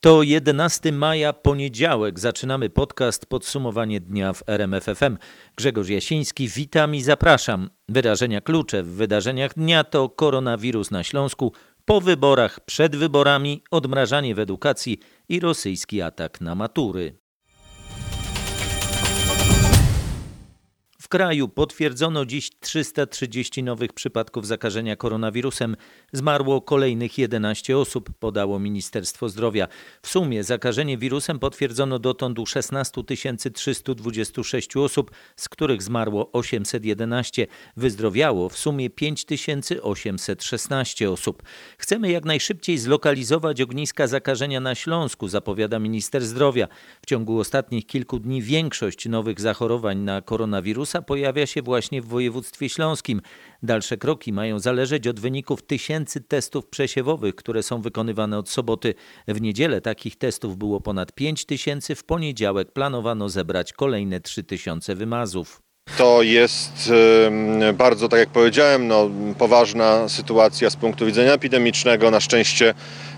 To 11 maja, poniedziałek. Zaczynamy podcast Podsumowanie dnia w RMFFM. Grzegorz Jasiński, witam i zapraszam. Wydarzenia klucze w wydarzeniach dnia to koronawirus na Śląsku, po wyborach, przed wyborami, odmrażanie w edukacji i rosyjski atak na matury. W kraju potwierdzono dziś 330 nowych przypadków zakażenia koronawirusem. Zmarło kolejnych 11 osób, podało Ministerstwo Zdrowia. W sumie zakażenie wirusem potwierdzono dotąd u 16 326 osób, z których zmarło 811. Wyzdrowiało w sumie 5816 osób. Chcemy jak najszybciej zlokalizować ogniska zakażenia na Śląsku, zapowiada minister zdrowia. W ciągu ostatnich kilku dni większość nowych zachorowań na koronawirusa pojawia się właśnie w województwie śląskim. Dalsze kroki mają zależeć od wyników tysięcy testów przesiewowych, które są wykonywane od soboty. W niedzielę takich testów było ponad 5 tysięcy, w poniedziałek planowano zebrać kolejne 3 tysiące wymazów. To jest bardzo, tak jak powiedziałem, no, poważna sytuacja z punktu widzenia epidemicznego. Na szczęście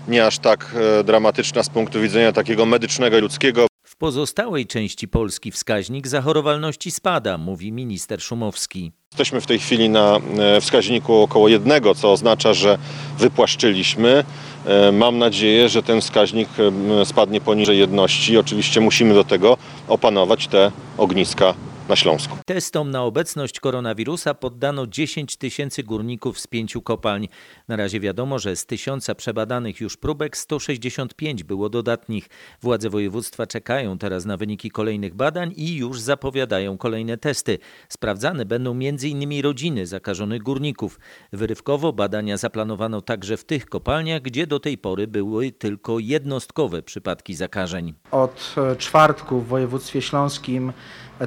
nie aż tak e, dramatyczna z punktu widzenia takiego medycznego i ludzkiego pozostałej części Polski wskaźnik zachorowalności spada, mówi minister Szumowski. Jesteśmy w tej chwili na e, wskaźniku około jednego, co oznacza, że wypłaszczyliśmy. E, mam nadzieję, że ten wskaźnik e, spadnie poniżej jedności. Oczywiście musimy do tego opanować te ogniska na Śląsku. Testom na obecność koronawirusa poddano 10 tysięcy górników z pięciu kopalń. Na razie wiadomo, że z tysiąca przebadanych już próbek 165 było dodatnich. Władze województwa czekają teraz na wyniki kolejnych badań i już zapowiadają kolejne testy. Sprawdzane będą m.in. rodziny zakażonych górników. Wyrywkowo badania zaplanowano także w tych kopalniach, gdzie do tej pory były tylko jednostkowe przypadki zakażeń. Od czwartku w województwie śląskim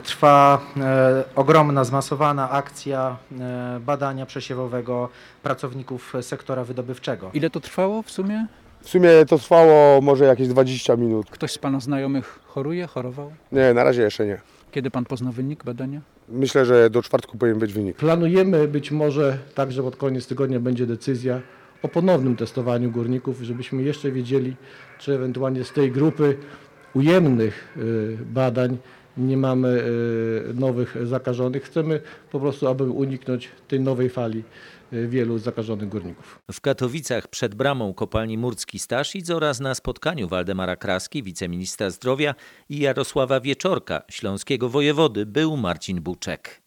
trwa e, ogromna, zmasowana akcja e, badania przesiewowego pracowników sektora wydobywczego. Ile to trwało w sumie? W sumie to trwało może jakieś 20 minut. Ktoś z Pana znajomych choruje, chorował? Nie, na razie jeszcze nie. Kiedy Pan pozna wynik badania? Myślę, że do czwartku powinien być wynik. Planujemy być może także pod koniec tygodnia będzie decyzja o ponownym testowaniu górników, żebyśmy jeszcze wiedzieli, czy ewentualnie z tej grupy ujemnych y, badań nie mamy y, nowych zakażonych. Chcemy po prostu, aby uniknąć tej nowej fali y, wielu zakażonych górników. W Katowicach przed bramą kopalni Murcki Staszic oraz na spotkaniu Waldemara Kraski, wiceministra zdrowia i Jarosława Wieczorka, śląskiego wojewody, był Marcin Buczek.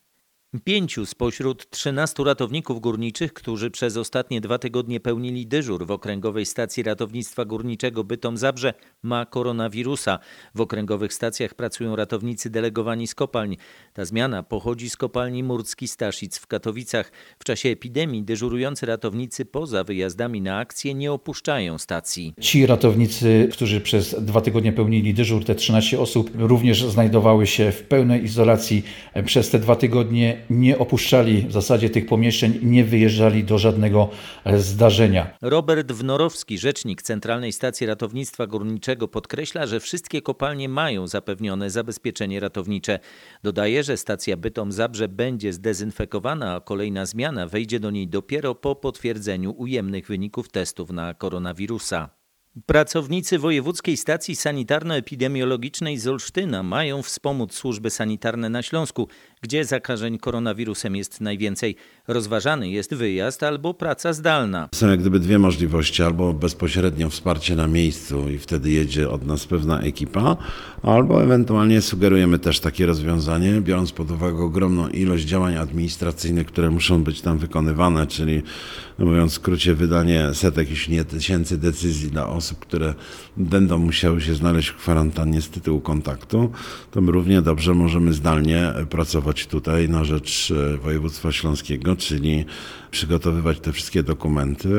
Pięciu spośród trzynastu ratowników górniczych, którzy przez ostatnie dwa tygodnie pełnili dyżur w Okręgowej Stacji Ratownictwa Górniczego Bytom-Zabrze, ma koronawirusa. W okręgowych stacjach pracują ratownicy delegowani z kopalń. Ta zmiana pochodzi z kopalni Murcki Staszic w Katowicach. W czasie epidemii dyżurujący ratownicy poza wyjazdami na akcje nie opuszczają stacji. Ci ratownicy, którzy przez dwa tygodnie pełnili dyżur, te 13 osób, również znajdowały się w pełnej izolacji przez te dwa tygodnie nie opuszczali w zasadzie tych pomieszczeń, nie wyjeżdżali do żadnego e, zdarzenia. Robert Wnorowski, rzecznik Centralnej Stacji Ratownictwa Górniczego, podkreśla, że wszystkie kopalnie mają zapewnione zabezpieczenie ratownicze. Dodaje, że stacja Bytom Zabrze będzie zdezynfekowana, a kolejna zmiana wejdzie do niej dopiero po potwierdzeniu ujemnych wyników testów na koronawirusa. Pracownicy Wojewódzkiej Stacji Sanitarno-Epidemiologicznej z Olsztyna mają wspomóc służby sanitarne na Śląsku, gdzie zakażeń koronawirusem jest najwięcej. Rozważany jest wyjazd albo praca zdalna. Są jak gdyby dwie możliwości, albo bezpośrednio wsparcie na miejscu i wtedy jedzie od nas pewna ekipa, albo ewentualnie sugerujemy też takie rozwiązanie, biorąc pod uwagę ogromną ilość działań administracyjnych, które muszą być tam wykonywane, czyli no mówiąc w skrócie wydanie setek, jeśli nie tysięcy decyzji dla osób, które będą musiały się znaleźć w kwarantannie z tytułu kontaktu, to my równie dobrze możemy zdalnie pracować tutaj na rzecz e, województwa śląskiego, czyli przygotowywać te wszystkie dokumenty,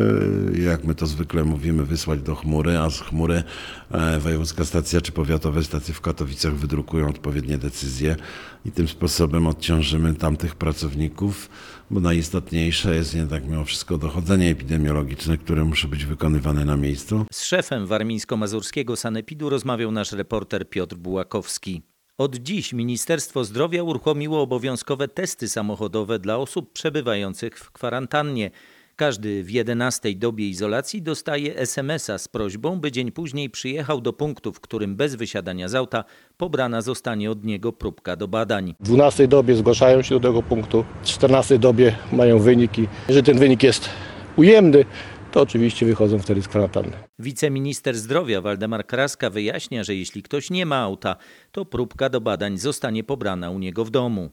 jak my to zwykle mówimy, wysłać do chmury, a z chmury e, wojewódzka stacja czy powiatowe stacje w Katowicach wydrukują odpowiednie decyzje i tym sposobem odciążymy tamtych pracowników, bo najistotniejsze jest jednak mimo wszystko dochodzenie epidemiologiczne, które musi być wykonywane na miejscu. Z szefem warmińsko-mazurskiego sanepidu rozmawiał nasz reporter Piotr Bułakowski. Od dziś Ministerstwo Zdrowia uruchomiło obowiązkowe testy samochodowe dla osób przebywających w kwarantannie. Każdy w 11 dobie izolacji dostaje SMS-a z prośbą, by dzień później przyjechał do punktu, w którym bez wysiadania z auta pobrana zostanie od niego próbka do badań. W 12 dobie zgłaszają się do tego punktu, w 14 dobie mają wyniki. Jeżeli ten wynik jest ujemny, to oczywiście wychodzą wtedy z kwarantanny. Wiceminister zdrowia Waldemar Kraska wyjaśnia, że jeśli ktoś nie ma auta, to próbka do badań zostanie pobrana u niego w domu.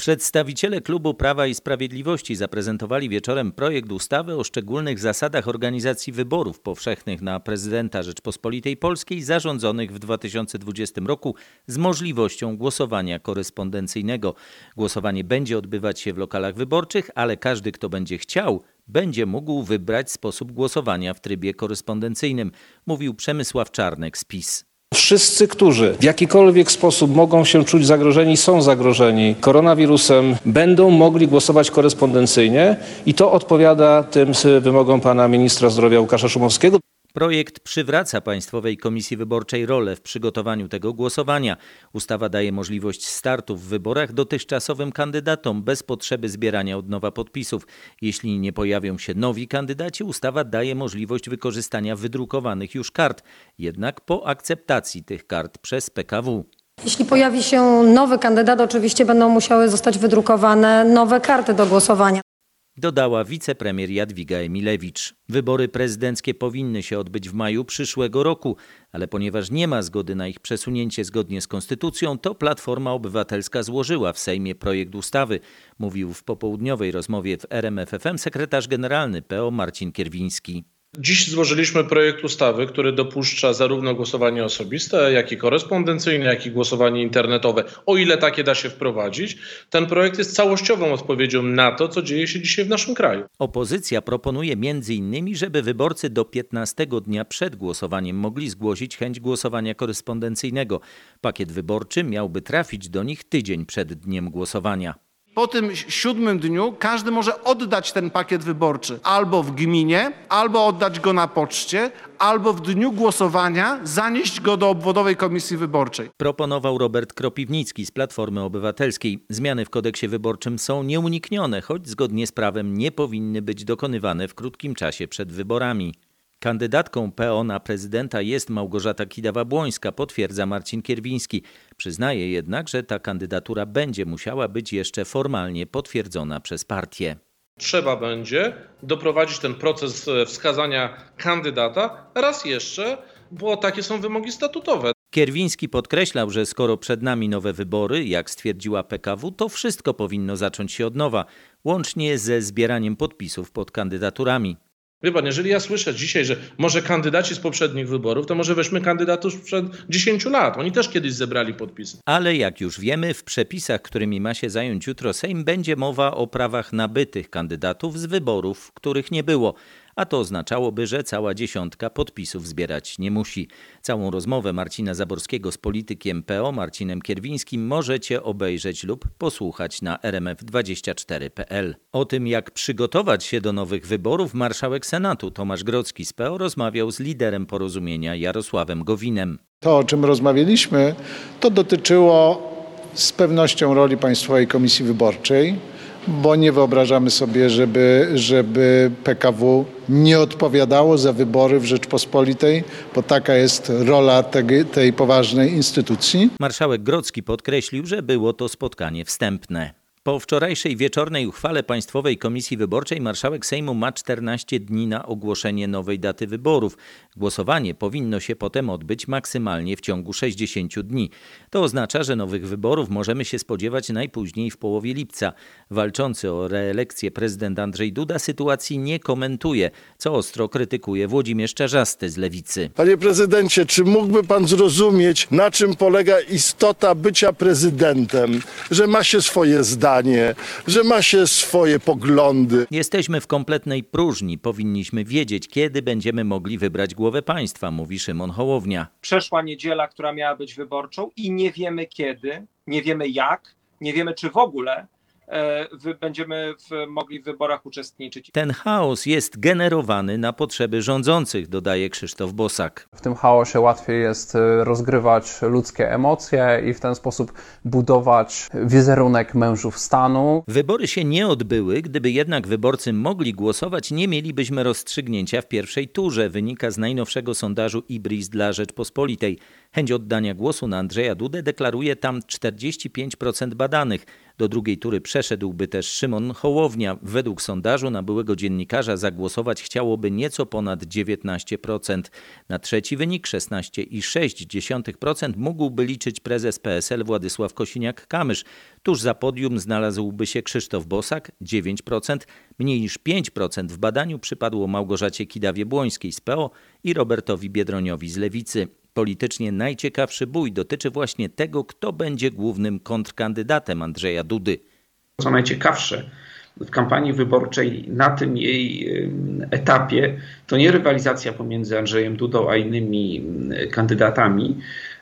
Przedstawiciele klubu Prawa i Sprawiedliwości zaprezentowali wieczorem projekt ustawy o szczególnych zasadach organizacji wyborów powszechnych na prezydenta Rzeczpospolitej Polskiej zarządzonych w 2020 roku z możliwością głosowania korespondencyjnego. Głosowanie będzie odbywać się w lokalach wyborczych, ale każdy, kto będzie chciał, będzie mógł wybrać sposób głosowania w trybie korespondencyjnym, mówił Przemysław Czarnek z PiS. Wszyscy, którzy w jakikolwiek sposób mogą się czuć zagrożeni, są zagrożeni koronawirusem, będą mogli głosować korespondencyjnie i to odpowiada tym wymogom pana ministra zdrowia Łukasza Szumowskiego. Projekt przywraca Państwowej Komisji Wyborczej rolę w przygotowaniu tego głosowania. Ustawa daje możliwość startu w wyborach dotychczasowym kandydatom bez potrzeby zbierania od nowa podpisów. Jeśli nie pojawią się nowi kandydaci, ustawa daje możliwość wykorzystania wydrukowanych już kart, jednak po akceptacji tych kart przez PKW. Jeśli pojawi się nowy kandydat, oczywiście będą musiały zostać wydrukowane nowe karty do głosowania. Dodała wicepremier Jadwiga Emilewicz. Wybory prezydenckie powinny się odbyć w maju przyszłego roku, ale ponieważ nie ma zgody na ich przesunięcie zgodnie z konstytucją, to Platforma Obywatelska złożyła w Sejmie projekt ustawy, mówił w popołudniowej rozmowie w RMFFM sekretarz generalny PO Marcin Kierwiński. Dziś złożyliśmy projekt ustawy, który dopuszcza zarówno głosowanie osobiste, jak i korespondencyjne, jak i głosowanie internetowe, o ile takie da się wprowadzić. Ten projekt jest całościową odpowiedzią na to, co dzieje się dzisiaj w naszym kraju. Opozycja proponuje m.in., żeby wyborcy do 15 dnia przed głosowaniem mogli zgłosić chęć głosowania korespondencyjnego. Pakiet wyborczy miałby trafić do nich tydzień przed dniem głosowania. Po tym siódmym dniu każdy może oddać ten pakiet wyborczy albo w gminie, albo oddać go na poczcie, albo w dniu głosowania zanieść go do obwodowej komisji wyborczej. Proponował Robert Kropiwnicki z Platformy Obywatelskiej. Zmiany w kodeksie wyborczym są nieuniknione, choć zgodnie z prawem nie powinny być dokonywane w krótkim czasie przed wyborami. Kandydatką PO na prezydenta jest Małgorzata Kidawa-Błońska, potwierdza Marcin Kierwiński. Przyznaje jednak, że ta kandydatura będzie musiała być jeszcze formalnie potwierdzona przez partię. Trzeba będzie doprowadzić ten proces wskazania kandydata raz jeszcze, bo takie są wymogi statutowe. Kierwiński podkreślał, że skoro przed nami nowe wybory, jak stwierdziła PKW, to wszystko powinno zacząć się od nowa, łącznie ze zbieraniem podpisów pod kandydaturami. Wie pan, jeżeli ja słyszę dzisiaj, że może kandydaci z poprzednich wyborów, to może weźmy kandydatów sprzed 10 lat. Oni też kiedyś zebrali podpisy. Ale jak już wiemy, w przepisach, którymi ma się zająć jutro Sejm, będzie mowa o prawach nabytych kandydatów z wyborów, których nie było. A to oznaczałoby, że cała dziesiątka podpisów zbierać nie musi. Całą rozmowę Marcina Zaborskiego z politykiem PO Marcinem Kierwińskim możecie obejrzeć lub posłuchać na rmf24.pl. O tym, jak przygotować się do nowych wyborów, marszałek Senatu Tomasz Grodzki z PO rozmawiał z liderem porozumienia Jarosławem Gowinem. To, o czym rozmawialiśmy, to dotyczyło z pewnością roli Państwowej Komisji Wyborczej bo nie wyobrażamy sobie, żeby, żeby PKW nie odpowiadało za wybory w Rzeczpospolitej, bo taka jest rola tej, tej poważnej instytucji. Marszałek Grodzki podkreślił, że było to spotkanie wstępne. Po wczorajszej wieczornej uchwale Państwowej Komisji Wyborczej marszałek Sejmu ma 14 dni na ogłoszenie nowej daty wyborów. Głosowanie powinno się potem odbyć maksymalnie w ciągu 60 dni. To oznacza, że nowych wyborów możemy się spodziewać najpóźniej w połowie lipca. Walczący o reelekcję prezydent Andrzej Duda sytuacji nie komentuje, co ostro krytykuje Włodzimierz Czarzasty z Lewicy. Panie prezydencie, czy mógłby pan zrozumieć, na czym polega istota bycia prezydentem? Że ma się swoje zdanie zdanie, że ma się swoje poglądy. Jesteśmy w kompletnej próżni. Powinniśmy wiedzieć, kiedy będziemy mogli wybrać głowę państwa, mówi Szymon Hołownia. Przeszła niedziela, która miała być wyborczą i nie wiemy kiedy, nie wiemy jak, nie wiemy czy w ogóle będziemy w, mogli w wyborach uczestniczyć. Ten chaos jest generowany na potrzeby rządzących, dodaje Krzysztof Bosak. W tym chaosie łatwiej jest rozgrywać ludzkie emocje i w ten sposób budować wizerunek mężów stanu. Wybory się nie odbyły, gdyby jednak wyborcy mogli głosować, nie mielibyśmy rozstrzygnięcia w pierwszej turze, wynika z najnowszego sondażu Ibris dla Rzeczpospolitej. Chęć oddania głosu na Andrzeja Dudę deklaruje tam 45% badanych. Do drugiej tury przeszedłby też Szymon Hołownia. Według sondażu na byłego dziennikarza zagłosować chciałoby nieco ponad 19%. Na trzeci wynik 16,6% mógłby liczyć prezes PSL Władysław Kosiniak-Kamysz. Tuż za podium znalazłby się Krzysztof Bosak 9%. Mniej niż 5% w badaniu przypadło Małgorzacie Kidawie-Błońskiej z PO i Robertowi Biedroniowi z Lewicy. Politycznie najciekawszy bój dotyczy właśnie tego, kto będzie głównym kontrkandydatem Andrzeja Dudy. Co najciekawsze, w kampanii wyborczej na tym jej etapie to nie rywalizacja pomiędzy Andrzejem Dudą a innymi kandydatami,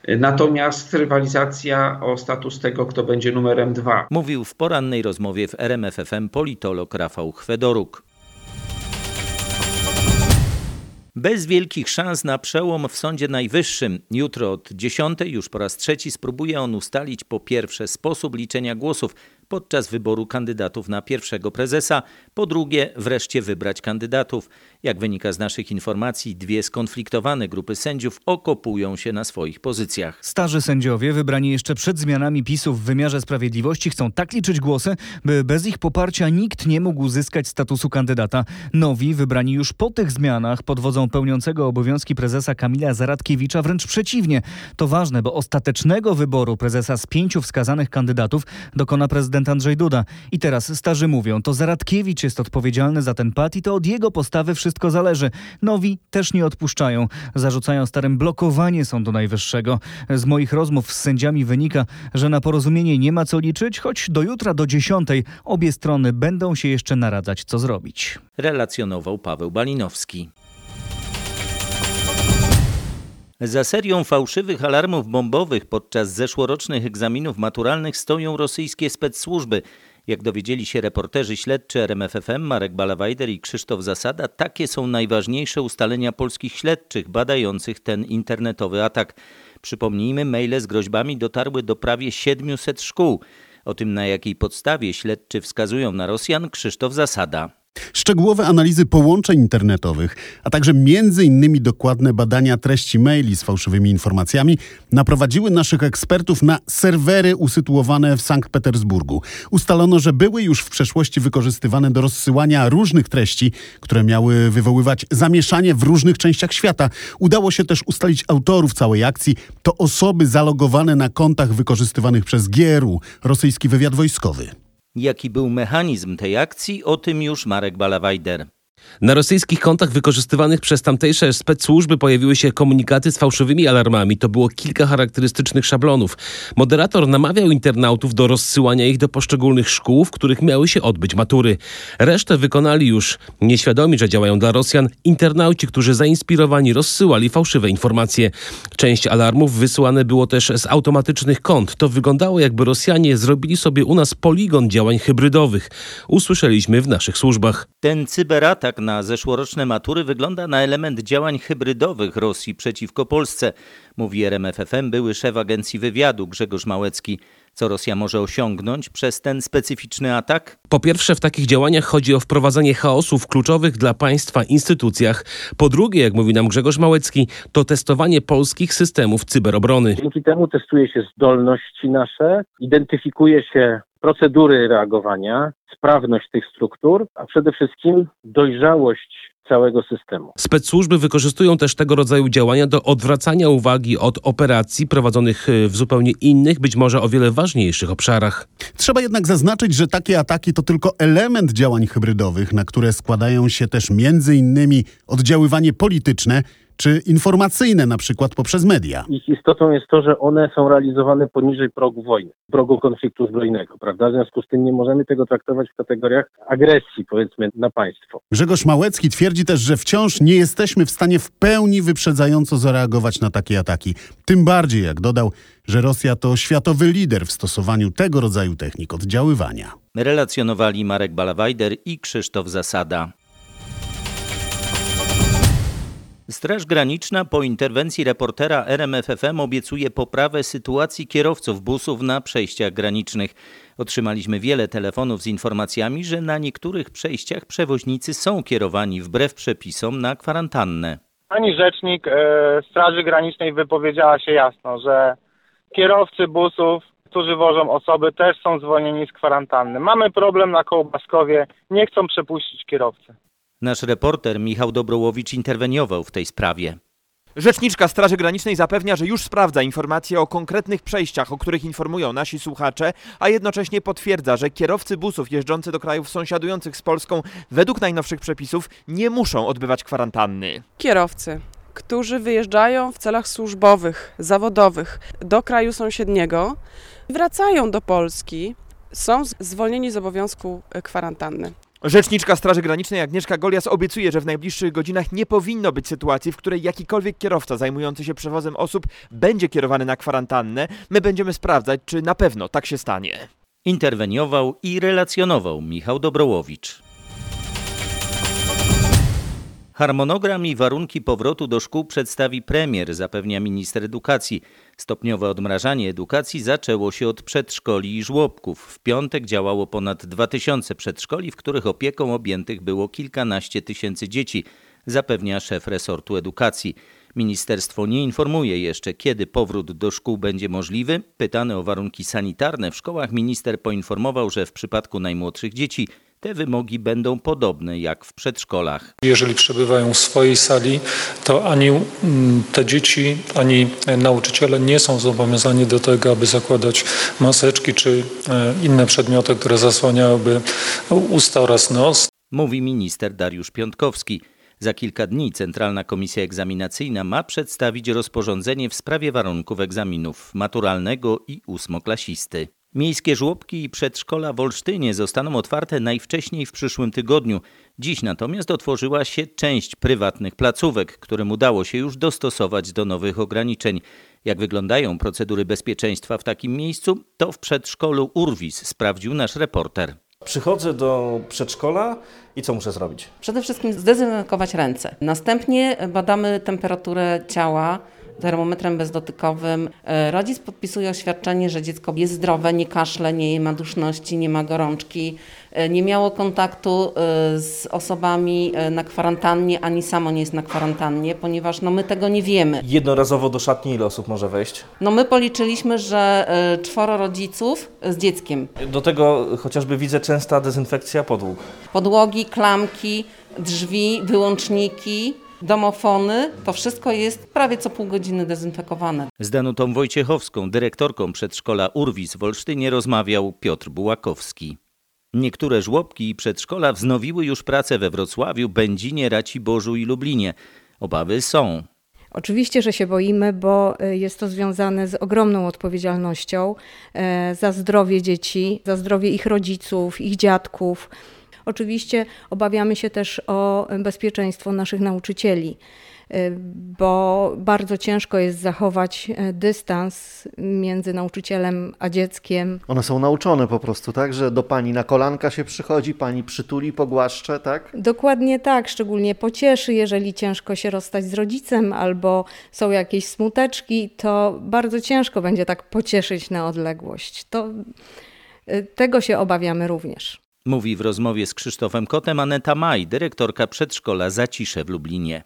natomiast rywalizacja o status tego, kto będzie numerem dwa. Mówił w porannej rozmowie w RMFFM politolog Rafał Chwedoruk. Bez wielkich szans na przełom w Sądzie Najwyższym. Jutro od 10 już po raz trzeci spróbuje on ustalić po pierwsze sposób liczenia głosów podczas wyboru kandydatów na pierwszego prezesa, po drugie wreszcie wybrać kandydatów. Jak wynika z naszych informacji, dwie skonfliktowane grupy sędziów okopują się na swoich pozycjach. Starzy sędziowie, wybrani jeszcze przed zmianami PiSu w wymiarze sprawiedliwości, chcą tak liczyć głosy, by bez ich poparcia nikt nie mógł uzyskać statusu kandydata. Nowi, wybrani już po tych zmianach pod wodzą pełniącego obowiązki prezesa Kamila Zaradkiewicza, wręcz przeciwnie. To ważne, bo ostatecznego wyboru prezesa z pięciu wskazanych kandydatów dokona prezydent Andrzej Duda. I teraz starzy mówią, to Zaradkiewicz jest odpowiedzialny za ten pad i to od jego postawy wszystko zależy. Nowi też nie odpuszczają. Zarzucają starym blokowanie Sądu Najwyższego. Z moich rozmów z sędziami wynika, że na porozumienie nie ma co liczyć, choć do jutra do dziesiątej obie strony będą się jeszcze naradzać, co zrobić. Relacjonował Paweł Balinowski. Za serią fałszywych alarmów bombowych podczas zeszłorocznych egzaminów maturalnych stoją rosyjskie specsłużby. Jak dowiedzieli się reporterzy śledczy RMFFM Marek Balawajder i Krzysztof Zasada, takie są najważniejsze ustalenia polskich śledczych badających ten internetowy atak. Przypomnijmy, maile z groźbami dotarły do prawie 700 szkół. O tym, na jakiej podstawie śledczy wskazują na Rosjan, Krzysztof Zasada. Szczegółowe analizy połączeń internetowych, a także innymi dokładne badania treści maili z fałszywymi informacjami naprowadziły naszych ekspertów na serwery usytuowane w Sankt Petersburgu. Ustalono, że były już w przeszłości wykorzystywane do rozsyłania różnych treści, które miały wywoływać zamieszanie w różnych częściach świata. Udało się też ustalić autorów całej akcji. To osoby zalogowane na kontach wykorzystywanych przez GRU, rosyjski wywiad wojskowy. Jaki był mechanizm tej akcji, o tym już Marek Balawajder. Na rosyjskich kontach wykorzystywanych przez tamtejsze specsłużby pojawiły się komunikaty z fałszywymi alarmami. To było kilka charakterystycznych szablonów. Moderator namawiał internautów do rozsyłania ich do poszczególnych szkół, w których miały się odbyć matury. Resztę wykonali już nieświadomi, że działają dla Rosjan, internauci, którzy zainspirowani rozsyłali fałszywe informacje. Część alarmów wysyłane było też z automatycznych kont. To wyglądało jakby Rosjanie zrobili sobie u nas poligon działań hybrydowych. Usłyszeliśmy w naszych służbach. Ten cyberatak na zeszłoroczne matury wygląda na element działań hybrydowych Rosji przeciwko Polsce, mówi RMFFM były szef agencji wywiadu Grzegorz Małecki. Co Rosja może osiągnąć przez ten specyficzny atak? Po pierwsze, w takich działaniach chodzi o wprowadzenie chaosu w kluczowych dla państwa instytucjach. Po drugie, jak mówi nam Grzegorz Małecki, to testowanie polskich systemów cyberobrony. Dzięki temu testuje się zdolności nasze, identyfikuje się procedury reagowania, sprawność tych struktur, a przede wszystkim dojrzałość całego systemu. Specsłużby wykorzystują też tego rodzaju działania do odwracania uwagi od operacji prowadzonych y, w zupełnie innych, być może o wiele ważniejszych obszarach. Trzeba jednak zaznaczyć, że takie ataki to tylko element działań hybrydowych, na które składają się też między innymi oddziaływanie polityczne czy informacyjne, na przykład poprzez media. Ich istotą jest to, że one są realizowane poniżej progu wojny, progu konfliktu zbrojnego, prawda? W związku z tym nie możemy tego traktować w kategoriach agresji, powiedzmy, na państwo. Grzegorz Małecki twierdzi też, że wciąż nie jesteśmy w stanie w pełni wyprzedzająco zareagować na takie ataki. Tym bardziej, jak dodał, że Rosja to światowy lider w stosowaniu tego rodzaju technik oddziaływania. Relacjonowali Marek Balawajder i Krzysztof Zasada. Straż Graniczna po interwencji reportera RMFFM obiecuje poprawę sytuacji kierowców busów na przejściach granicznych. Otrzymaliśmy wiele telefonów z informacjami, że na niektórych przejściach przewoźnicy są kierowani wbrew przepisom na kwarantannę. Pani rzecznik e, Straży Granicznej wypowiedziała się jasno, że kierowcy busów, którzy wożą osoby, też są zwolnieni z kwarantanny. Mamy problem na Kołbaskowie, nie chcą przepuścić kierowcy. Nasz reporter Michał Dobrołowicz interweniował w tej sprawie. Rzeczniczka Straży Granicznej zapewnia, że już sprawdza informacje o konkretnych przejściach, o których informują nasi słuchacze, a jednocześnie potwierdza, że kierowcy busów jeżdżący do krajów sąsiadujących z Polską według najnowszych przepisów nie muszą odbywać kwarantanny. Kierowcy, którzy wyjeżdżają w celach służbowych, zawodowych do kraju sąsiedniego, wracają do Polski, są zwolnieni z obowiązku kwarantanny. Rzeczniczka Straży Granicznej Agnieszka Golias obiecuje, że w najbliższych godzinach nie powinno być sytuacji, w której jakikolwiek kierowca zajmujący się przewozem osób będzie kierowany na kwarantannę. My będziemy sprawdzać, czy na pewno tak się stanie. Interweniował i relacjonował Michał Dobrołowicz. Harmonogram i warunki powrotu do szkół przedstawi premier, zapewnia minister edukacji. Stopniowe odmrażanie edukacji zaczęło się od przedszkoli i żłobków. W piątek działało ponad 2000 przedszkoli, w których opieką objętych było kilkanaście tysięcy dzieci, zapewnia szef resortu edukacji. Ministerstwo nie informuje jeszcze, kiedy powrót do szkół będzie możliwy. Pytany o warunki sanitarne w szkołach, minister poinformował, że w przypadku najmłodszych dzieci te wymogi będą podobne jak w przedszkolach. Jeżeli przebywają w swojej sali, to ani mm, te dzieci, ani nauczyciele nie są zobowiązani do tego, aby zakładać maseczki czy e, inne przedmioty, które zasłaniałyby usta oraz nos. Mówi minister Dariusz Piątkowski. Za kilka dni Centralna Komisja Egzaminacyjna ma przedstawić rozporządzenie w sprawie warunków egzaminów maturalnego i ósmoklasisty. Miejskie żłobki i przedszkola w Olsztynie zostaną otwarte najwcześniej w przyszłym tygodniu. Dziś natomiast otworzyła się część prywatnych placówek, którym udało się już dostosować do nowych ograniczeń. Jak wyglądają procedury bezpieczeństwa w takim miejscu, to w przedszkolu Urwis sprawdził nasz reporter. Przychodzę do przedszkola i co muszę zrobić? Przede wszystkim zdezynfekować ręce. Następnie badamy temperaturę ciała termometrem bezdotykowym. Rodzic podpisuje oświadczenie, że dziecko jest zdrowe, nie kaszle, nie ma duszności, nie ma gorączki, nie miało kontaktu z osobami na kwarantannie, ani samo nie jest na kwarantannie, ponieważ no, my tego nie wiemy. Jednorazowo do szatni ile osób może wejść? No my policzyliśmy, że czworo rodziców z dzieckiem. Do tego chociażby widzę częsta dezynfekcja podłóg. Podłogi, klamki, drzwi, wyłączniki domofony, to wszystko jest prawie co pół godziny dezynfekowane. Z Danutą Wojciechowską, dyrektorką przedszkola Urwis w Olsztynie rozmawiał Piotr Bułakowski. Niektóre żłobki i przedszkola wznowiły już pracę we Wrocławiu, Będzinie, Raciborzu i Lublinie. Obawy są. Oczywiście, że się boimy, bo jest to związane z ogromną odpowiedzialnością za zdrowie dzieci, za zdrowie ich rodziców, ich dziadków. Oczywiście obawiamy się też o bezpieczeństwo naszych nauczycieli, bo bardzo ciężko jest zachować dystans między nauczycielem a dzieckiem. One są nauczone po prostu, tak? Że do pani na kolanka się przychodzi, pani przytuli, pogłaszcze, tak? Dokładnie tak, szczególnie pocieszy, jeżeli ciężko się rozstać z rodzicem albo są jakieś smuteczki, to bardzo ciężko będzie tak pocieszyć na odległość. To, tego się obawiamy również. Mówi w rozmowie z Krzysztofem Kotem Aneta Maj, dyrektorka przedszkola Zacisze w Lublinie.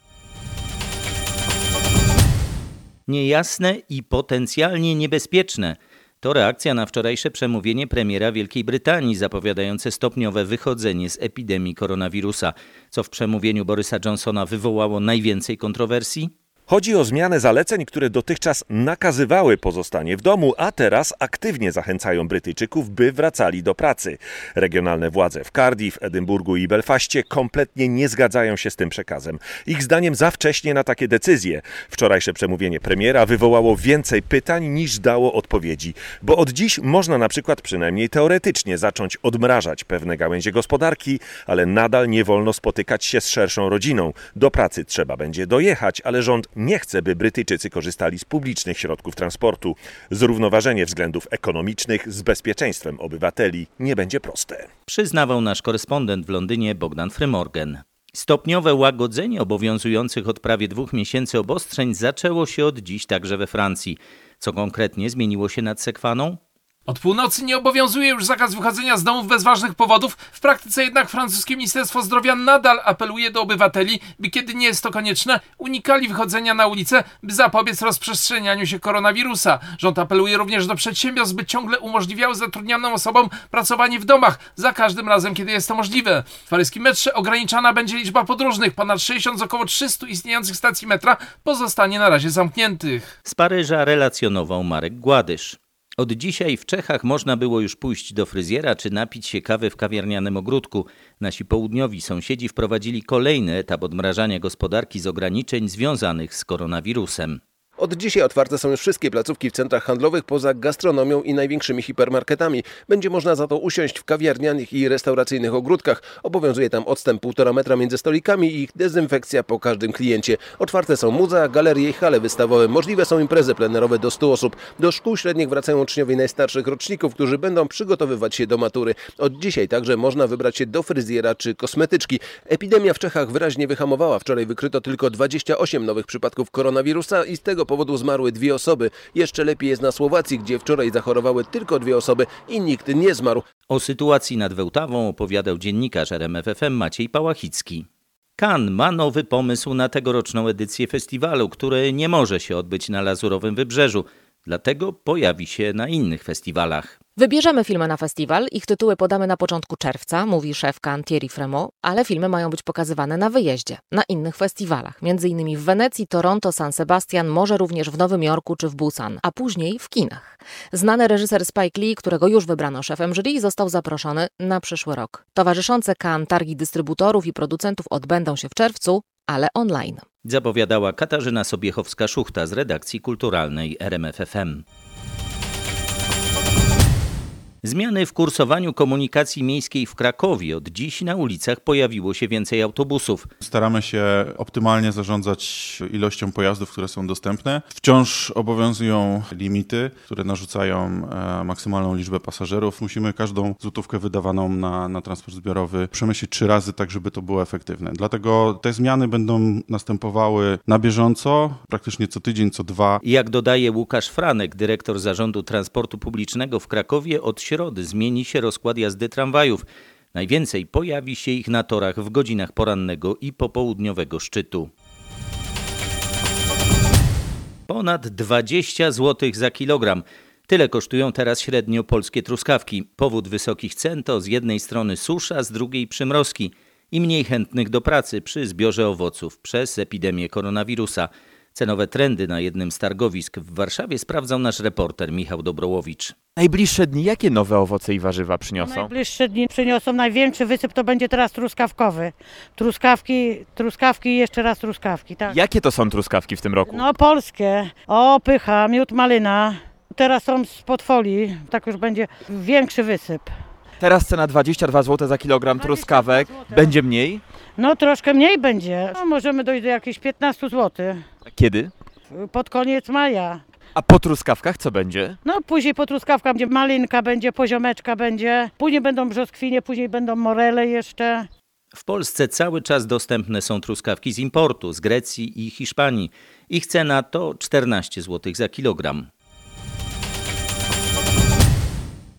Niejasne i potencjalnie niebezpieczne to reakcja na wczorajsze przemówienie premiera Wielkiej Brytanii zapowiadające stopniowe wychodzenie z epidemii koronawirusa, co w przemówieniu Borysa Johnsona wywołało najwięcej kontrowersji. Chodzi o zmianę zaleceń, które dotychczas nakazywały pozostanie w domu, a teraz aktywnie zachęcają Brytyjczyków, by wracali do pracy. Regionalne władze w Cardiff, Edynburgu i Belfaście kompletnie nie zgadzają się z tym przekazem. Ich zdaniem za wcześnie na takie decyzje. Wczorajsze przemówienie premiera wywołało więcej pytań niż dało odpowiedzi, bo od dziś można na przykład przynajmniej teoretycznie zacząć odmrażać pewne gałęzie gospodarki, ale nadal nie wolno spotykać się z szerszą rodziną. Do pracy trzeba będzie dojechać, ale rząd nie chce, by Brytyjczycy korzystali z publicznych środków transportu. Zrównoważenie względów ekonomicznych z bezpieczeństwem obywateli nie będzie proste. Przyznawał nasz korespondent w Londynie Bogdan Frymorgan. Stopniowe łagodzenie obowiązujących od prawie dwóch miesięcy obostrzeń zaczęło się od dziś także we Francji. Co konkretnie zmieniło się nad Sekwaną? Od północy nie obowiązuje już zakaz wychodzenia z domów bez ważnych powodów. W praktyce jednak francuskie Ministerstwo Zdrowia nadal apeluje do obywateli, by kiedy nie jest to konieczne, unikali wychodzenia na ulicę, by zapobiec rozprzestrzenianiu się koronawirusa. Rząd apeluje również do przedsiębiorstw, by ciągle umożliwiały zatrudnionym osobom pracowanie w domach, za każdym razem, kiedy jest to możliwe. W paryskim metrze ograniczana będzie liczba podróżnych. Ponad 60 z około 300 istniejących stacji metra pozostanie na razie zamkniętych. Z Paryża relacjonował Marek Gładysz. Od dzisiaj w Czechach można było już pójść do fryzjera czy napić się kawy w kawiarnianym ogródku. Nasi południowi sąsiedzi wprowadzili kolejny etap odmrażania gospodarki z ograniczeń związanych z koronawirusem. Od dzisiaj otwarte są już wszystkie placówki w centrach handlowych poza gastronomią i największymi hipermarketami. Będzie można za to usiąść w kawiarnianych i restauracyjnych ogródkach. Obowiązuje tam odstęp 1,5 metra między stolikami i ich dezynfekcja po każdym kliencie. Otwarte są muzea, galerie i hale wystawowe. Możliwe są imprezy plenerowe do 100 osób. Do szkół średnich wracają uczniowie najstarszych roczników, którzy będą przygotowywać się do matury. Od dzisiaj także można wybrać się do fryzjera czy kosmetyczki. Epidemia w Czechach wyraźnie wyhamowała. Wczoraj wykryto tylko 28 nowych przypadków koronawirusa i z tego powodu zmarły dwie osoby. Jeszcze lepiej jest na Słowacji, gdzie wczoraj zachorowały tylko dwie osoby i nikt nie zmarł. O sytuacji nad Wełtawą opowiadał dziennikarz RMFFM Maciej Pałachicki. Kan ma nowy pomysł na tegoroczną edycję festiwalu, który nie może się odbyć na Lazurowym Wybrzeżu, dlatego pojawi się na innych festiwalach. Wybierzemy filmy na festiwal, ich tytuły podamy na początku czerwca, mówi szef Cannes Thierry Fremont, ale filmy mają być pokazywane na wyjeździe, na innych festiwalach, m.in. w Wenecji, Toronto, San Sebastian, może również w Nowym Jorku czy w Busan, a później w kinach. Znany reżyser Spike Lee, którego już wybrano szefem jury, został zaproszony na przyszły rok. Towarzyszące Cannes targi dystrybutorów i producentów odbędą się w czerwcu, ale online. Zapowiadała Katarzyna Sobiechowska-Szuchta z redakcji kulturalnej RMFFM. Zmiany w kursowaniu komunikacji miejskiej w Krakowie. Od dziś na ulicach pojawiło się więcej autobusów. Staramy się optymalnie zarządzać ilością pojazdów, które są dostępne. Wciąż obowiązują limity, które narzucają e, maksymalną liczbę pasażerów. Musimy każdą złotówkę wydawaną na, na transport zbiorowy przemyśleć trzy razy, tak żeby to było efektywne. Dlatego te zmiany będą następowały na bieżąco, praktycznie co tydzień, co dwa. Jak dodaje Łukasz Franek, dyrektor Zarządu Transportu Publicznego w Krakowie, od środy zmieni się rozkład jazdy tramwajów. Najwięcej pojawi się ich na torach w godzinach porannego i popołudniowego szczytu. Ponad 20 zł za kilogram. Tyle kosztują teraz średnio polskie truskawki. Powód wysokich cen to z jednej strony susza, z drugiej przymrozki i mniej chętnych do pracy przy zbiorze owoców przez epidemię koronawirusa. Cenowe trendy na jednym z targowisk w Warszawie sprawdzał nasz reporter Michał Dobrołowicz. Najbliższe dni jakie nowe owoce i warzywa przyniosą? Najbliższe dni przyniosą największy wysyp, to będzie teraz truskawkowy. Truskawki, truskawki i jeszcze raz truskawki, tak. Jakie to są truskawki w tym roku? No polskie. O, pycha, miód malina. Teraz są z podfolii, tak już będzie większy wysyp. Teraz cena 22 zł za kilogram truskawek. Będzie mniej? No troszkę mniej będzie. No, możemy dojść do jakichś 15 zł. Kiedy? Pod koniec maja. A po truskawkach co będzie? No później po truskawkach będzie malinka, będzie poziomeczka, będzie. Później będą brzoskwinie, później będą morele jeszcze. W Polsce cały czas dostępne są truskawki z importu, z Grecji i Hiszpanii. Ich cena to 14 zł za kilogram.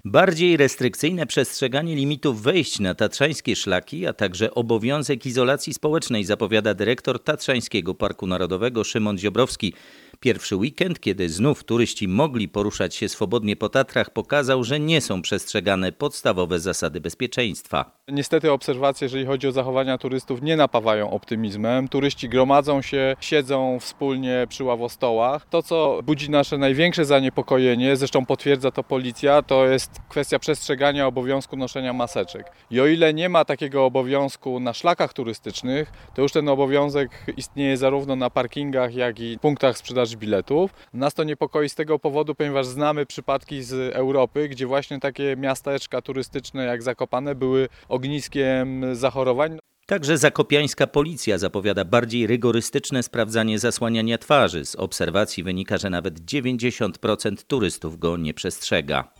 Bardziej restrykcyjne przestrzeganie limitów wejść na tatrzańskie szlaki, a także obowiązek izolacji społecznej zapowiada dyrektor Tatrzańskiego Parku Narodowego Szymon Ziobrowski. Pierwszy weekend, kiedy znów turyści mogli poruszać się swobodnie po Tatrach, pokazał, że nie są przestrzegane podstawowe zasady bezpieczeństwa. Niestety obserwacje, jeżeli chodzi o zachowania turystów, nie napawają optymizmem. Turyści gromadzą się, siedzą wspólnie przy ławostołach. To, co budzi nasze największe zaniepokojenie, zresztą potwierdza to policja, to jest kwestia przestrzegania obowiązku noszenia maseczek. I o ile nie ma takiego obowiązku na szlakach turystycznych, to już ten obowiązek istnieje zarówno na parkingach, jak i punktach sprzedaży biletów. Nas to niepokoi z tego powodu, ponieważ znamy przypadki z Europy, gdzie właśnie takie miasteczka turystyczne jak Zakopane były ogniskiem zachorowań. Także zakopiańska policja zapowiada bardziej rygorystyczne sprawdzanie zasłaniania twarzy. Z obserwacji wynika, że nawet 90% turystów go nie przestrzega.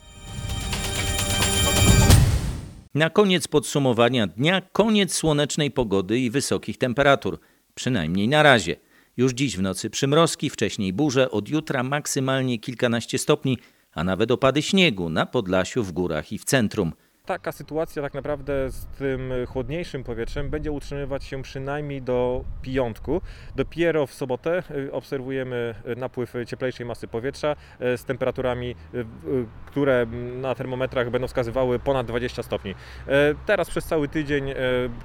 Na koniec podsumowania dnia koniec słonecznej pogody i wysokich temperatur. Przynajmniej na razie. Już dziś w nocy przymrozki, wcześniej burze, od jutra maksymalnie kilkanaście stopni, a nawet opady śniegu na Podlasiu, w górach i w centrum. Taka sytuacja tak naprawdę z tym chłodniejszym powietrzem będzie utrzymywać się przynajmniej do piątku. Dopiero w sobotę y, obserwujemy napływ cieplejszej masy powietrza y, z temperaturami, y, które na termometrach będą wskazywały ponad 20 stopni. Teraz przez cały tydzień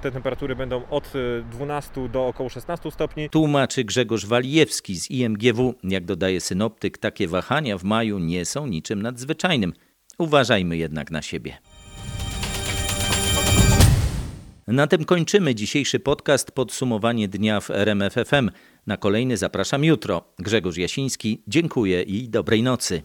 te temperatury będą od 12 do około 16 stopni. Tłumaczy Grzegorz Walijewski z IMGW. Jak dodaje synoptyk, takie wahania w maju nie są niczym nadzwyczajnym. Uważajmy jednak na siebie. Na tym kończymy dzisiejszy podcast Podsumowanie dnia w RMFFM. Na kolejny zapraszam jutro. Grzegorz Jasiński, dziękuję i dobrej nocy.